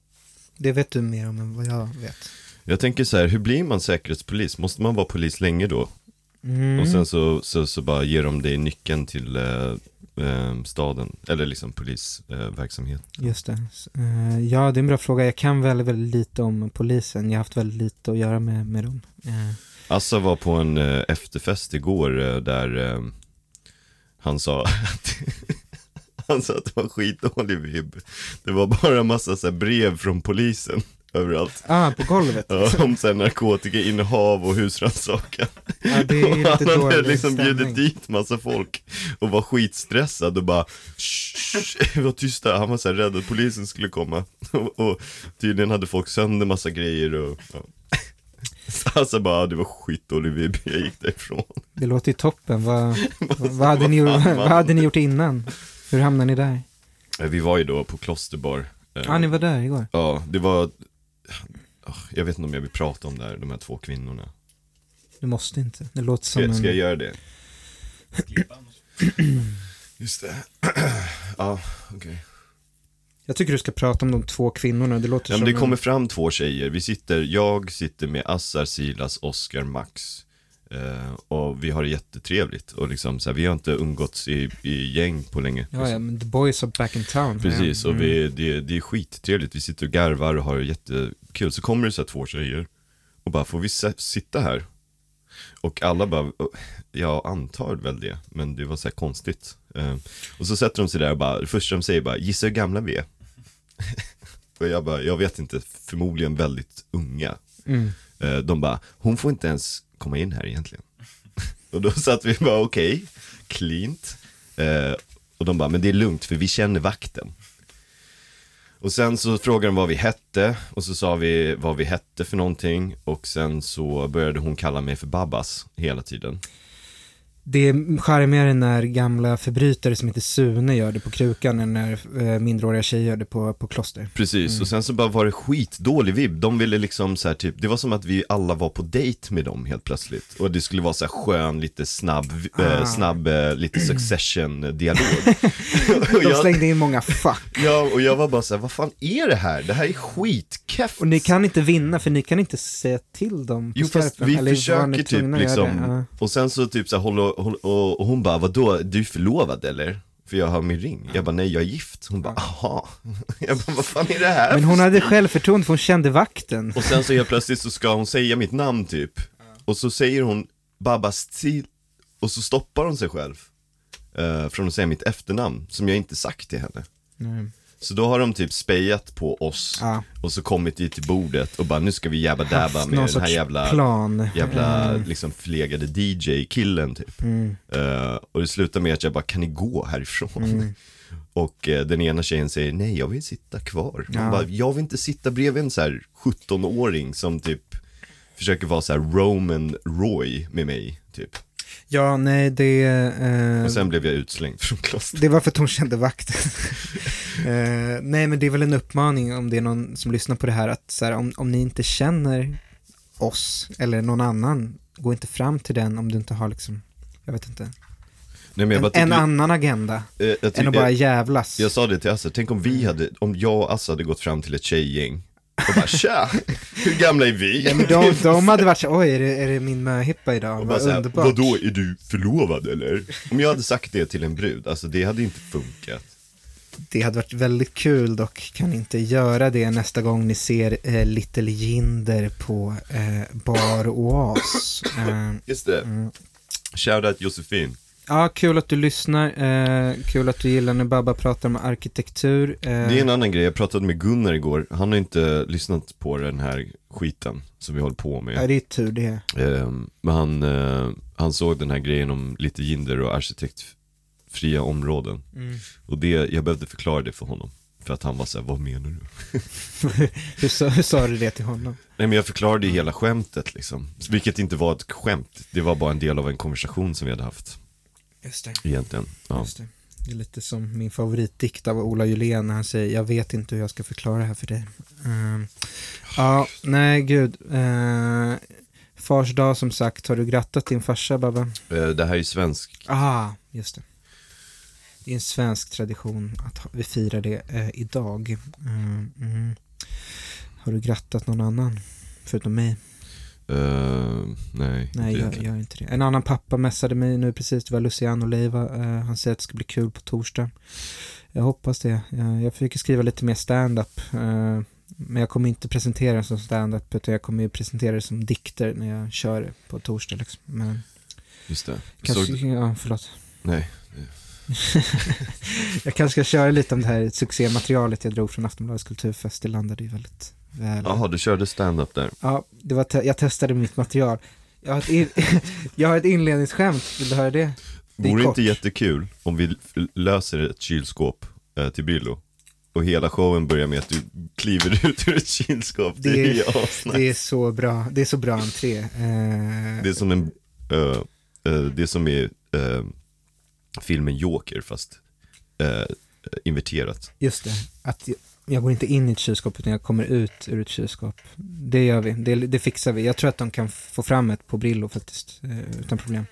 Det vet du mer om än vad jag vet. Jag tänker så här, hur blir man säkerhetspolis? Måste man vara polis länge då? Mm. Och sen så, så, så bara ger de dig nyckeln till eh, eh, staden, eller liksom polisverksamhet. Just det. Eh, ja, det är en bra fråga. Jag kan väldigt, väldigt lite om polisen. Jag har haft väldigt lite att göra med, med dem. Eh, Assa var på en eh, efterfest igår eh, där eh, han sa att Han sa att det var skitdålig vibb. Det var bara en massa så brev från polisen överallt. ah, på golvet. Ja, om så här, narkotikainnehav och husrannsakan. Ja, det är lite han hade liksom bjudit dit massa folk och var skitstressad och bara "Shh, shh, var tysta, han var så här rädd att polisen skulle komma och, och tydligen hade folk sönder massa grejer och ja. Så Alltså bara, "Ja, det var skitdålig vibb, jag gick därifrån Det låter ju toppen. Vad, vad, hade ni, gjort- vad hade ni gjort innan? Hur hamnade ni där? Eh, Vi var ju då på Klosterbar Eh, Ja, ah, ni var där igår. Ja, det var Jag vet inte om jag vill prata om det här, de här två kvinnorna Du måste inte. Det låter Ska, som en... ska jag göra det? Just det Ja, okej Jag tycker du ska prata om de två kvinnorna. Det låter Ja, som men det kommer en... fram två tjejer, vi sitter, jag sitter med Assar, Silas, Oscar, Max eh, Och vi har det jättetrevligt och liksom så här, vi har inte umgåtts i, i gäng på länge. Ja, ja, men the boys are back in town. Precis, och vi, det, det är skittrevligt, vi sitter och garvar och har det jättekul. Så kommer det så här två tjejer och bara, får vi sitta här? Och alla bara, jag antar väl det, men det var så här konstigt. Eh, Och så sätter de sig där och bara, det första de säger bara, gissa hur gamla vi är. Och jag bara, jag vet inte, förmodligen väldigt unga. Mm. Eh, De bara, hon får inte ens komma in här egentligen. Och då satt vi bara, okej, cleant. Eh, Och de bara, men det är lugnt för vi känner vakten. Och sen så frågade de vad vi hette och så sa vi vad vi hette för någonting och sen så började hon kalla mig för Babbas hela tiden. Det är charmigare när gamla förbrytare som heter Sune gör det på krukan än när eh, mindreåriga tjejer gör det på, på kloster. Precis, och sen så bara var det skitdålig vibb. De ville liksom så här typ, det var som att vi alla var på dejt med dem helt plötsligt. Och det skulle vara så här skön, lite snabb, Ah. eh, snabb, eh, lite succession-dialog. De slängde in många fuck. ja, och jag var bara så här, vad fan är det här? Det här är skitkeft. Och ni kan inte vinna för ni kan inte säga till dem på Jo fast vi försöker typ liksom? Ja. och sen så typ så här, håller, håller, och, och hon bara, vadå, du är förlovad eller? För jag har min ring. Jag bara, nej jag är gift. Hon bara, aha. Jag bara, vad fan är det här Men hon hade självförtroende för hon kände vakten. Och sen så helt plötsligt så ska hon säga mitt namn typ. Och så säger hon Babas till och så stoppar hon sig själv. eh, från att säga mitt efternamn, som jag inte sagt till henne. Nej. Så då har de typ spejat på oss Ja, och så kommit dit till bordet och bara nu ska vi jabba dabba med den här jävla, plan. jävla Eh, liksom förlegade DJ-killen typ. Mm, Eh, och det slutar med att jag bara, kan ni gå härifrån? mm. Och eh, den ena tjejen säger, nej jag vill sitta kvar. Ja. bara, jag vill inte sitta bredvid en så här 17-åring som typ försöker vara så här Roman Roy med mig, typ. Ja, nej det... eh, Och sen blev jag utslängd från klostret. Det var för att hon kände vakten. Eh, nej, men det är väl en uppmaning om det är någon som lyssnar på det här att så här, om, om ni inte känner oss eller någon annan, gå inte fram till den om du inte har liksom, jag vet inte, Nej, jag en, tycker, en annan agenda eh, jag, tycker- än att bara jag, jävlas. jag sa det till Assa, tänk om vi hade, om jag och Assa hade gått fram till ett tjejgäng och bara tja, hur gamla är vi? Ja, men de, de hade varit så oj, är det, är det min möhippa idag? och bara Vad underbart. vadå, är du förlovad eller? Om jag hade sagt det till en brud, alltså det hade inte funkat. Det hade varit väldigt kul dock, kan inte göra det nästa gång ni ser eh, Little Jinder på eh, Bar Oas. Eh, Just det. mm. Shoutout Josefin. Ja, kul att du lyssnar. Eh, kul att du gillar när Babba pratar om arkitektur. Eh, Det är en annan grej, jag pratade med Gunnar igår, han har inte lyssnat på den här skiten som vi håller på med. ja, det är tur det. Ehm, men han, eh, han såg den här grejen om lite jinder och arkitektfria områden. Mm. Och det, jag behövde förklara det för honom. För att han var så här, vad menar du? hur, sa, hur sa du det till honom? Nej men jag förklarade hela skämtet liksom. Vilket inte var ett skämt, det var bara en del av en konversation som vi hade haft. Just det. Egentligen. Ja. Just det. det är lite som min favoritdikt av Ola Julén när han säger jag vet inte hur jag ska förklara det här för dig. Ehm, ja, nej gud. Uh, fars dag som sagt, har du grattat din farsa Babba? Eh, Det här är ju svensk. Ah, just det. Det är en svensk tradition att vi firar det eh, idag. Mm. Har du grattat någon annan? Förutom mig? Eh, nej, Nej, jag egentligen. gör inte det. En annan pappa messade mig nu precis, det var Luciano Leiva. Eh, han säger att det ska bli kul på torsdag. Jag hoppas det. Jag, jag försöker skriva lite mer stand-up. Eh, men jag kommer inte presentera det som stand-up utan jag kommer ju presentera det som dikter när jag kör det på torsdag. Liksom. Men Just det. kanske, Såg, ja, förlåt. nej, Jag kanske ska köra lite om det här succématerialet jag drog från Aftonbladets kulturfest. Det landade ju väldigt väl. Jaha du körde stand-up där. Ja, det var te- jag testade mitt material. Jag har ett, jag har ett inledningsskämt, vill du höra det? Det är Vore det inte jättekul om vi löser ett kylskåp eh, till Brillo? Och hela showen börjar med att du kliver ut ur ett kylskåp. Det, Det- är. Det är så bra, det är så bra entré. Eh, Det är som en, eh, det är som i eh, filmen Joker fast inverterat. Just det, att jag, går inte in i ett kylskåp utan jag kommer ut ur ett kylskåp. Det gör vi, det, det fixar vi. Jag tror att de kan få fram ett på Brillo faktiskt, eh, utan problem.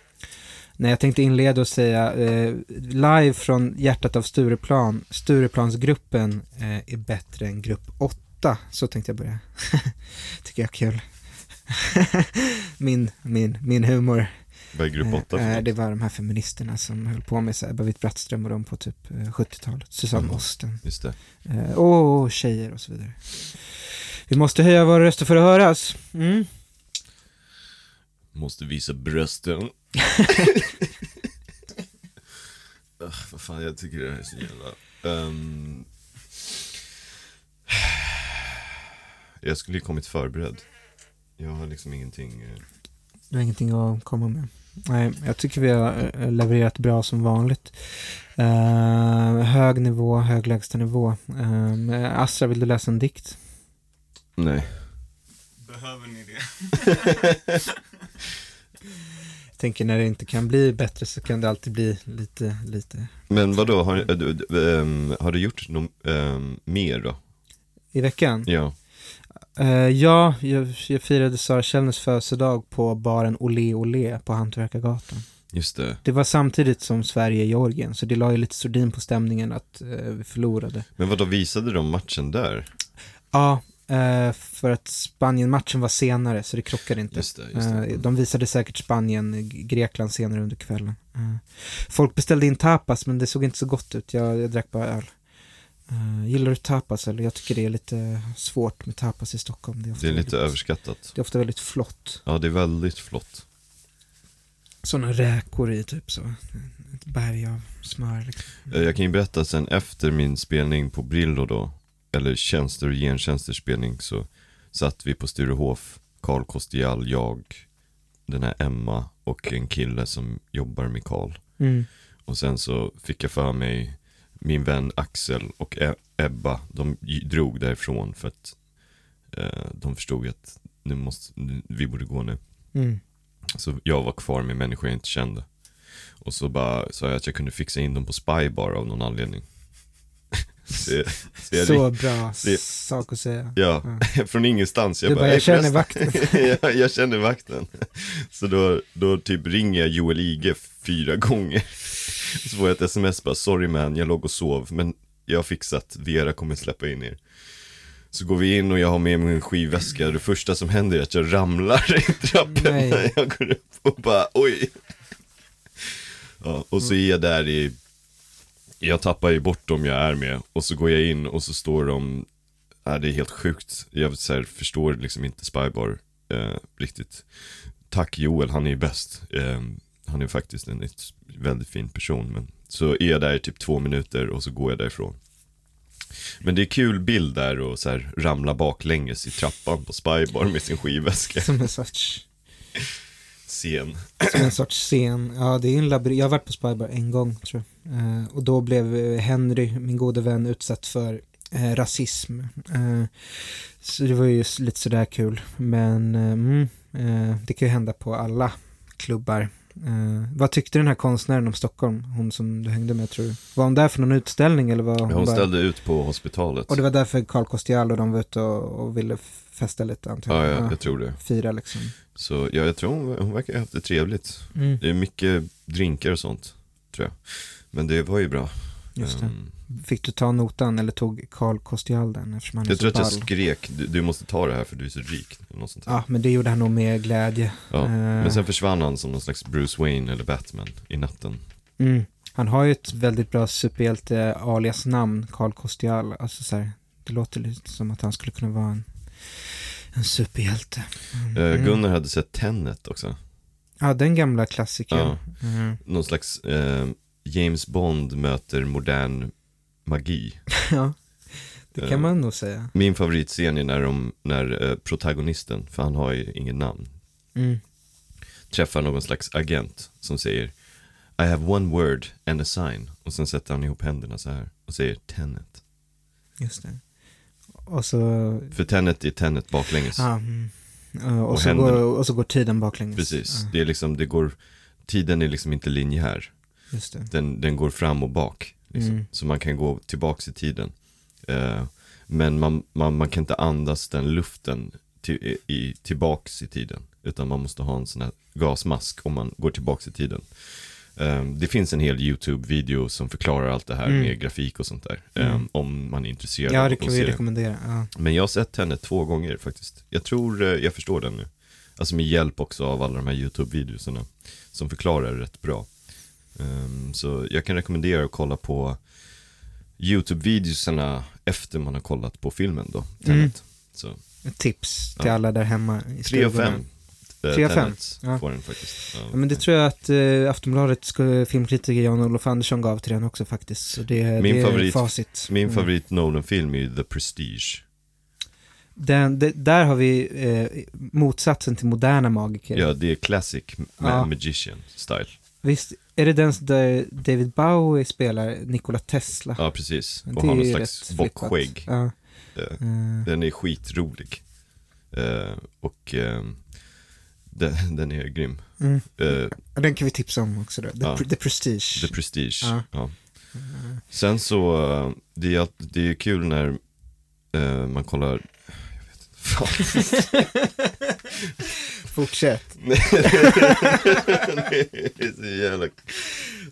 Nej, jag tänkte inleda och säga, eh, live från hjärtat av Stureplan, Stureplansgruppen eh, är bättre än grupp 8. Så tänkte jag börja. Tycker jag är kul. min, min, min humor. Vad är grupp 8 Eh, det var de här feministerna som höll på med så här, Ebba Witt-Brattström och de på typ eh, 70-talet. Susanne Mm. Osten. Just det. Eh, Åh, tjejer och så vidare. Vi måste höja våra röster för att höras. Mm. Måste visa brösten. Ugh, vad fan, jag tycker det här är så jävla... Ehm, jag skulle ju kommit förberedd. Jag har liksom ingenting... eh, Du har ingenting att komma med. Nej, jag tycker vi har eh, levererat bra som vanligt. Eh, hög nivå, hög lägsta nivå. Uh, Astra, vill du läsa en dikt? Nej. Behöver ni det? Jag tänker när det inte kan bli bättre så kan det alltid bli lite, lite. Men vad då har, eh, du- du- ehm, har du gjort något ehm, mer då? I veckan? Ja. Eh, ja, jag, jag firade Sara Källners födelsedag på baren Olé Olé på Hantverkargatan. Just det. Det var samtidigt som Sverige-Georgien, så det la ju lite sordin på stämningen att eh, vi förlorade. Men vad då visade de matchen där? Ja, eh, för att Spanien-matchen var senare, så det krockade inte. Just det, just det. Eh, De visade säkert Spanien-Grekland senare under kvällen. Folk beställde in tapas, men det såg inte så gott ut. Jag, jag drack bara öl. Eh, Gillar du tapas? Eller jag tycker det är lite svårt med tapas i Stockholm. Det är Det är lite väldigt, överskattat. det är ofta väldigt flott. Ja, det är väldigt flott. Sådana räkor i typ så. Ett berg av smör liksom. Eh, Jag kan ju berätta sen efter min spelning på Brillo då, eller tjänster och gentjänster spelning så satt vi på Sturehof, Karl Kostial, jag, den här Emma och en kille som jobbar med Karl. Mm. Och sen så fick jag för mig min vän Axel och E- Ebba, de drog därifrån för att eh, de förstod att nu måste, nu, vi borde gå nu. Mm. Så jag var kvar med människor jag inte kände. Och så bara sa jag att jag kunde fixa in dem på Spybar av någon anledning. så, så jag Så bra det- sak att säga. Ja, från ingenstans. Jag Du bara, "Ey, jag känner förresten." vakten. jag, jag känner vakten. Så då, då typ ringer jag Joel Ige fyra gånger. Så får jag ett sms bara, sorry man, jag låg och sov, men jag har fixat, Vera kommer släppa in er. Så går vi in och jag har med mig en skivväska, det första som händer är att jag ramlar i trappen Nej. när jag går upp och bara, oj. Ja, och så är jag där i jag tappar ju bort dem jag är med och så går jag in och så står de, äh, det är helt sjukt. Jag här, förstår liksom inte Spybar eh, riktigt. Tack Joel, han är ju bäst. Eh, han är faktiskt en väldigt fin person. Men så är jag där i typ två minuter och så går jag därifrån. Men det är kul bild där och så här ramla baklänges i trappan på Spybar med sin skivväska. Som en sorts, Scen. som en sorts scen. Ja, det är en labyrint. Jag har varit på Spybar en gång tror jag. Eh, och då blev eh, Henry, min gode vän, utsatt för eh, rasism. Eh, så det var ju lite sådär kul. Men mm, det kan ju hända på alla klubbar. Eh, vad tyckte den här konstnären om Stockholm? Hon som du hängde med tror du? Var hon där för någon utställning eller var hon, Hon bara... ställde ut på hospitalet. Och det var därför Carl Costial och de var ute och, och ville festa lite antar Ja, jag. ja, jag tror det. Fira liksom. Så ja, jag tror hon, hon verkar ha haft det trevligt. Mm, Det är mycket drinkar och sånt, tror jag. Men det var ju bra. just det. Ehm, Fick du ta notan eller tog Carl Costial den eftersom han är jag så tror att jag skrek, du, du måste ta det här för du är så rik. Något sånt. Ja, men det gjorde han nog med glädje. Ja. Eh, Men sen försvann han som någon slags Bruce Wayne eller Batman i natten. mm. Han har ju ett väldigt bra superhjälte alias namn, Carl Costial. Alltså så här, det låter lite som att han skulle kunna vara en, en superhjälte. Mm. Eh, Gunnar hade sett Tenet också. Ja, den gamla klassikern. Ja. Mm. Någon slags eh, James Bond möter modern magi. ja, det kan Eh. man nog säga. Min favoritscen är när, de, när eh, protagonisten, för han har ju ingen namn, Mm. träffar någon slags agent som säger I have one word and a sign. Och sen sätter han ihop händerna så här och säger Tenet. Just det. Och så, För Tenet är Tenet baklänges. ja, mm. Ja, och, Och så händerna. går, och så går tiden baklänges. Precis, Ja, det är liksom, det går, tiden är liksom inte linjär. just det. Den, den går fram och bak. Liksom. Mm. Så man kan gå tillbaks i tiden. Eh, men man, man, man kan inte andas den luften till, i, tillbaks i tiden. Utan man måste ha en sån här gasmask om man går tillbaks i tiden. Eh, det finns en hel YouTube-video som förklarar allt det här Mm. med grafik och sånt där. eh, Mm. Om man är intresserad Ja, det kan vi rekommendera. Ja. Men jag har sett henne två gånger faktiskt. Jag tror eh, jag förstår den nu. Alltså med hjälp också av alla de här YouTube-videorna som förklarar rätt bra. Ehm, så jag kan rekommendera att kolla på YouTube-videorna efter man har kollat på filmen då, Tenet. Så Ett tips till Ja. alla där hemma i 3 av stugorna. 5 eh, Tre av fem, Tenet ja. får den faktiskt. Ja, men det tror jag att eh, Aftonbladets eh, filmkritiker Jan-Olof Andersson gav till den också faktiskt. Så det, Min det är favorit- facit. Min Mm. favorit Nolan-film är ju The Prestige. Den, det, där har vi eh, motsatsen till moderna magiker. Ja, det är classic ma- Ja. magician style. Visst, är det den där David Bowie spelar Nikola Tesla? Ja, precis. Och har någon slags bockskägg. Ja. Eh, eh, Den är skitrolig. Eh, och den, den är grym. mm. Den kan vi tipsa om också då. The, Ja. The Prestige. The Prestige. Ja. Ja. Sen så, det är, det är kul när man kollar, jag vet inte, fan. Fortsätt. det är så jävla,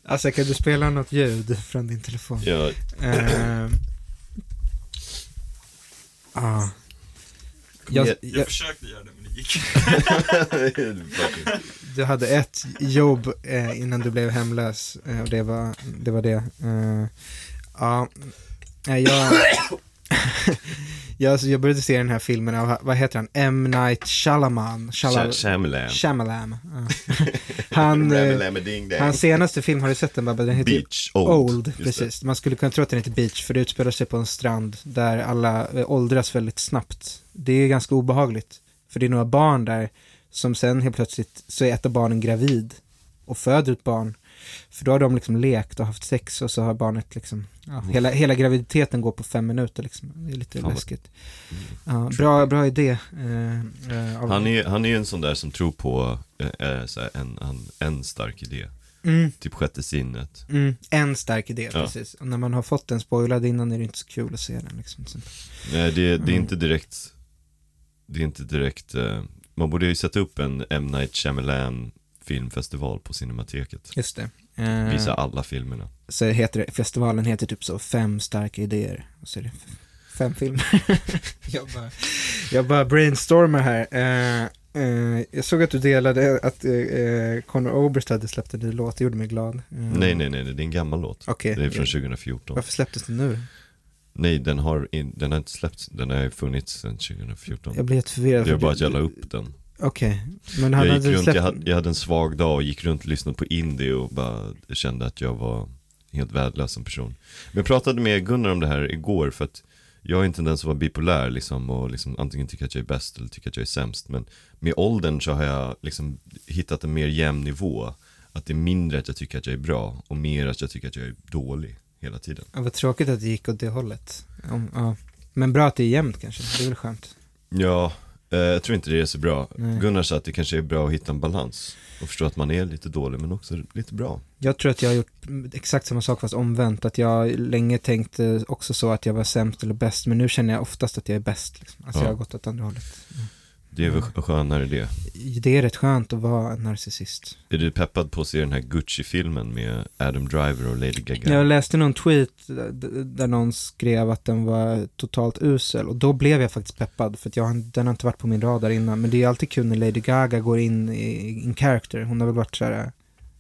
Alltså kan du spela något ljud från din telefon? ja, Eh, ah. jag, Jag jag, försökte göra det, men det gick du hade ett jobb eh, innan du blev hemlös eh, och det var det. Var det. Eh, ja, jag, jag, alltså, jag började se den här filmen av, vad heter han, M. Night Shyamalan. Shyamalan. Shyamalan. Han, eh, hans senaste film, har du sett den Babbe? Den heter Beach, old. Old, det. precis. Man skulle kunna tro att den heter Beach för det utspelar sig på en strand där alla eh, åldras väldigt snabbt. Det är ganska obehagligt. För det är några barn där som sen helt plötsligt så är ett av barnen gravid och föder ett barn. För då har de liksom lekt och haft sex och så har barnet liksom, ja, hela, hela graviditeten går på fem minuter liksom. Det är lite Fan läskigt. Ja, bra, bra idé. eh, eh, av- Han är, han är en sån där som tror på eh, eh, här, en, en, en stark idé. mm, Typ sjätte sinnet. mm, en stark idé, Ja. precis. Och när man har fått den spoilad innan är det inte så kul att se den liksom. Nej, det, det är Mm. inte direkt, det är inte direkt, eh, man borde ju sätta upp en M. Night Shyamalan filmfestival på Cinemateket. Just det. Eh, Visa alla filmerna. så heter det, festivalen heter typ så fem starka idéer. Och så är det fem filmer. jag, bara, jag bara brainstormar här. Eh, Eh, jag såg att du delade att eh, eh, Conor Oberst hade släppt en ny låt, det gjorde mig glad. Eh, Nej, nej, nej, det är en gammal låt. Okej. Det är från 2014. Varför släpptes den nu? Nej, den har, in, den har inte släppts, den har funnits sedan 2014. Jag blir jätteförvirrad. Det är bara att jag la upp den. Okej, men han Jag gick hade runt, släppt... jag hade, jag hade en svag dag och gick runt och lyssnade på indie och bara kände att jag var helt värdelös som person. Men jag pratade med Gunnar om det här igår för att jag har en tendens att vara bipolär liksom och liksom antingen tycka att jag är bäst eller tycka att jag är sämst. Men med åldern så har jag liksom hittat en mer jämn nivå. Att det är mindre att jag tycker att jag är bra och mer att jag tycker att jag är dålig hela tiden. Ja, vad tråkigt att det gick åt det hållet. Ja. Men bra att det är jämnt kanske, det är väl skönt. Ja, jag tror inte det är så bra. Nej. Gunnar sa att det kanske är bra att hitta en balans och förstå att man är lite dålig men också lite bra. Jag tror att jag har gjort exakt samma sak fast omvänt. Att jag länge tänkte också så att jag var sämst eller bäst. Men nu känner jag oftast att jag är bäst. Liksom. Alltså Ja. jag har gått åt andra hållet. Det är väl skönare det. Det är rätt skönt att vara en narcissist. Är du peppad på att se den här Gucci-filmen med Adam Driver och Lady Gaga? Jag läste någon tweet där någon skrev att den var totalt usel. Och då blev jag faktiskt peppad. För att jag, har- den har inte varit på min radar innan. Men det är alltid kul när Lady Gaga går in i in character. Hon har väl varit så här,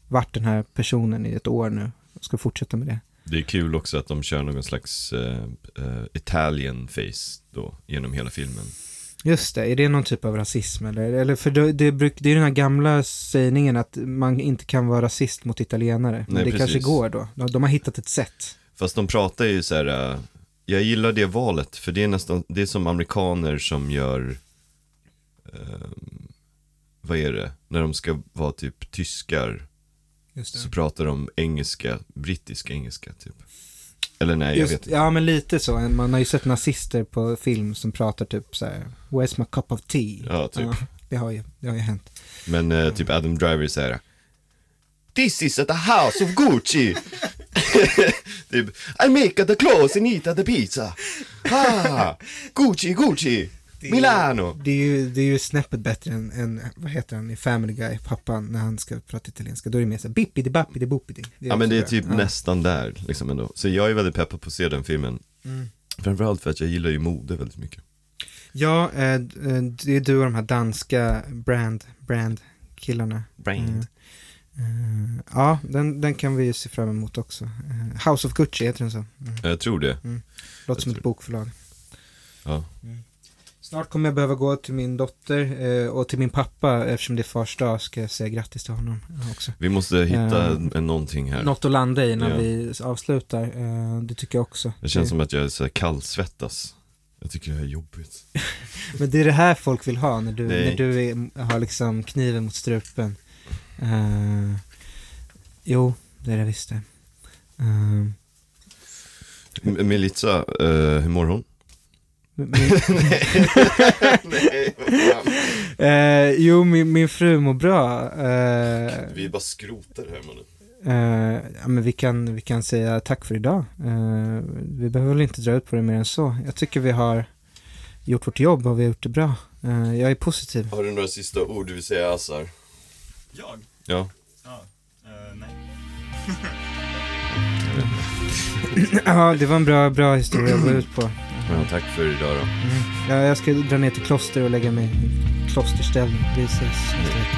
varit den här personen i ett år nu. Jag ska fortsätta med det. Det är kul också att de kör någon slags eh, eh, Italian face då genom hela filmen. Just det, är det någon typ av rasism eller? eller för det, det, bruk, det är den här gamla sägningen att man inte kan vara rasist mot italienare. Men Nej, det precis. kanske går då. De, de har hittat ett sätt. Fast de pratar ju så här. eh, jag gillar det valet för det är nästan, det är som amerikaner som gör, eh, vad är det, när de ska vara typ tyskar så pratar de engelska, brittisk engelska typ. Eller nej, jag Just, vet inte. ja men lite så. Man har ju sett nazister på film som pratar typ så här: Where's my cup of tea? Ja, typ. det, har ju, det har ju hänt. Men eh, typ Adam Driver säger This is the house of Gucci typ, I make the clothes and eat the pizza ah, Gucci, Gucci, Milano Det är ju, det är ju snäppet bättre än, än, vad heter han i Family Guy, pappan, när han ska prata italienska. Då är det mer så här, bippidi bappidi boppidi. Ja men det är bra. typ Ja. nästan där liksom ändå Så jag är väldigt peppad på att se den filmen Mm. Framförallt för att jag gillar ju mode väldigt mycket Ja, eh, eh, det är du och de här danska brand, brand killarna. Brand Mm. Eh, ja, den, den kan vi ju se fram emot också. Eh, House of Gucci heter den så. Mm. Jag tror det Låter som Jag ett bokförlag. Ja, Snart kommer jag behöva gå till min dotter eh, och till min pappa eftersom det är fars dag ska jag säga grattis till honom också. vi måste hitta Eh, någonting här Något att landa i när Ja. vi avslutar. Eh, det tycker jag också. Det känns som att jag så kallsvettas Jag tycker det här är jobbigt Men det är det här folk vill ha när du, Nej. när du är, har liksom kniven mot strupen. Eh, jo, det är det visst det. Uh, M- Melitza, eh, hur mår hon? Nej, Eh, jo, min, min fru mår bra. Eh, Vi är bara skrotar här mannen eh, ja, men vi, kan, vi kan säga tack för idag. Eh, vi behöver väl inte dra ut på det mer än så. Jag tycker vi har gjort vårt jobb och vi har gjort det bra. Eh, jag är positiv. Har du några sista ord du vill säga Assar? Jag? Ja, Ja. eh, nej. ja, det var en bra, bra historia att gå ut på. Ja tack för idag då Mm. Ja, jag ska dra ner till kloster och lägga mig i klosterställning. Vi ses nästa vecka.